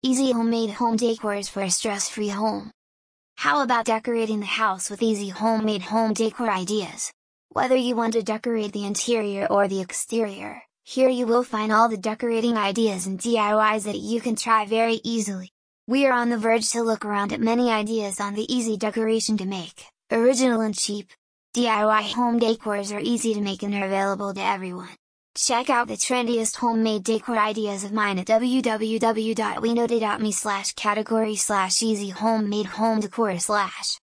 Easy homemade home decors for a stress-free home. How about decorating the house with easy homemade home decor ideas? Whether you want to decorate the interior or the exterior, here you will find all the decorating ideas and DIYs that you can try very easily. We are on the verge to look around at many ideas on the easy decoration to make, original and cheap. DIY home decors are easy to make and are available to everyone. Check out the trendiest homemade decor ideas of mine at www.winota.me slash category slash easy homemade home decor slash.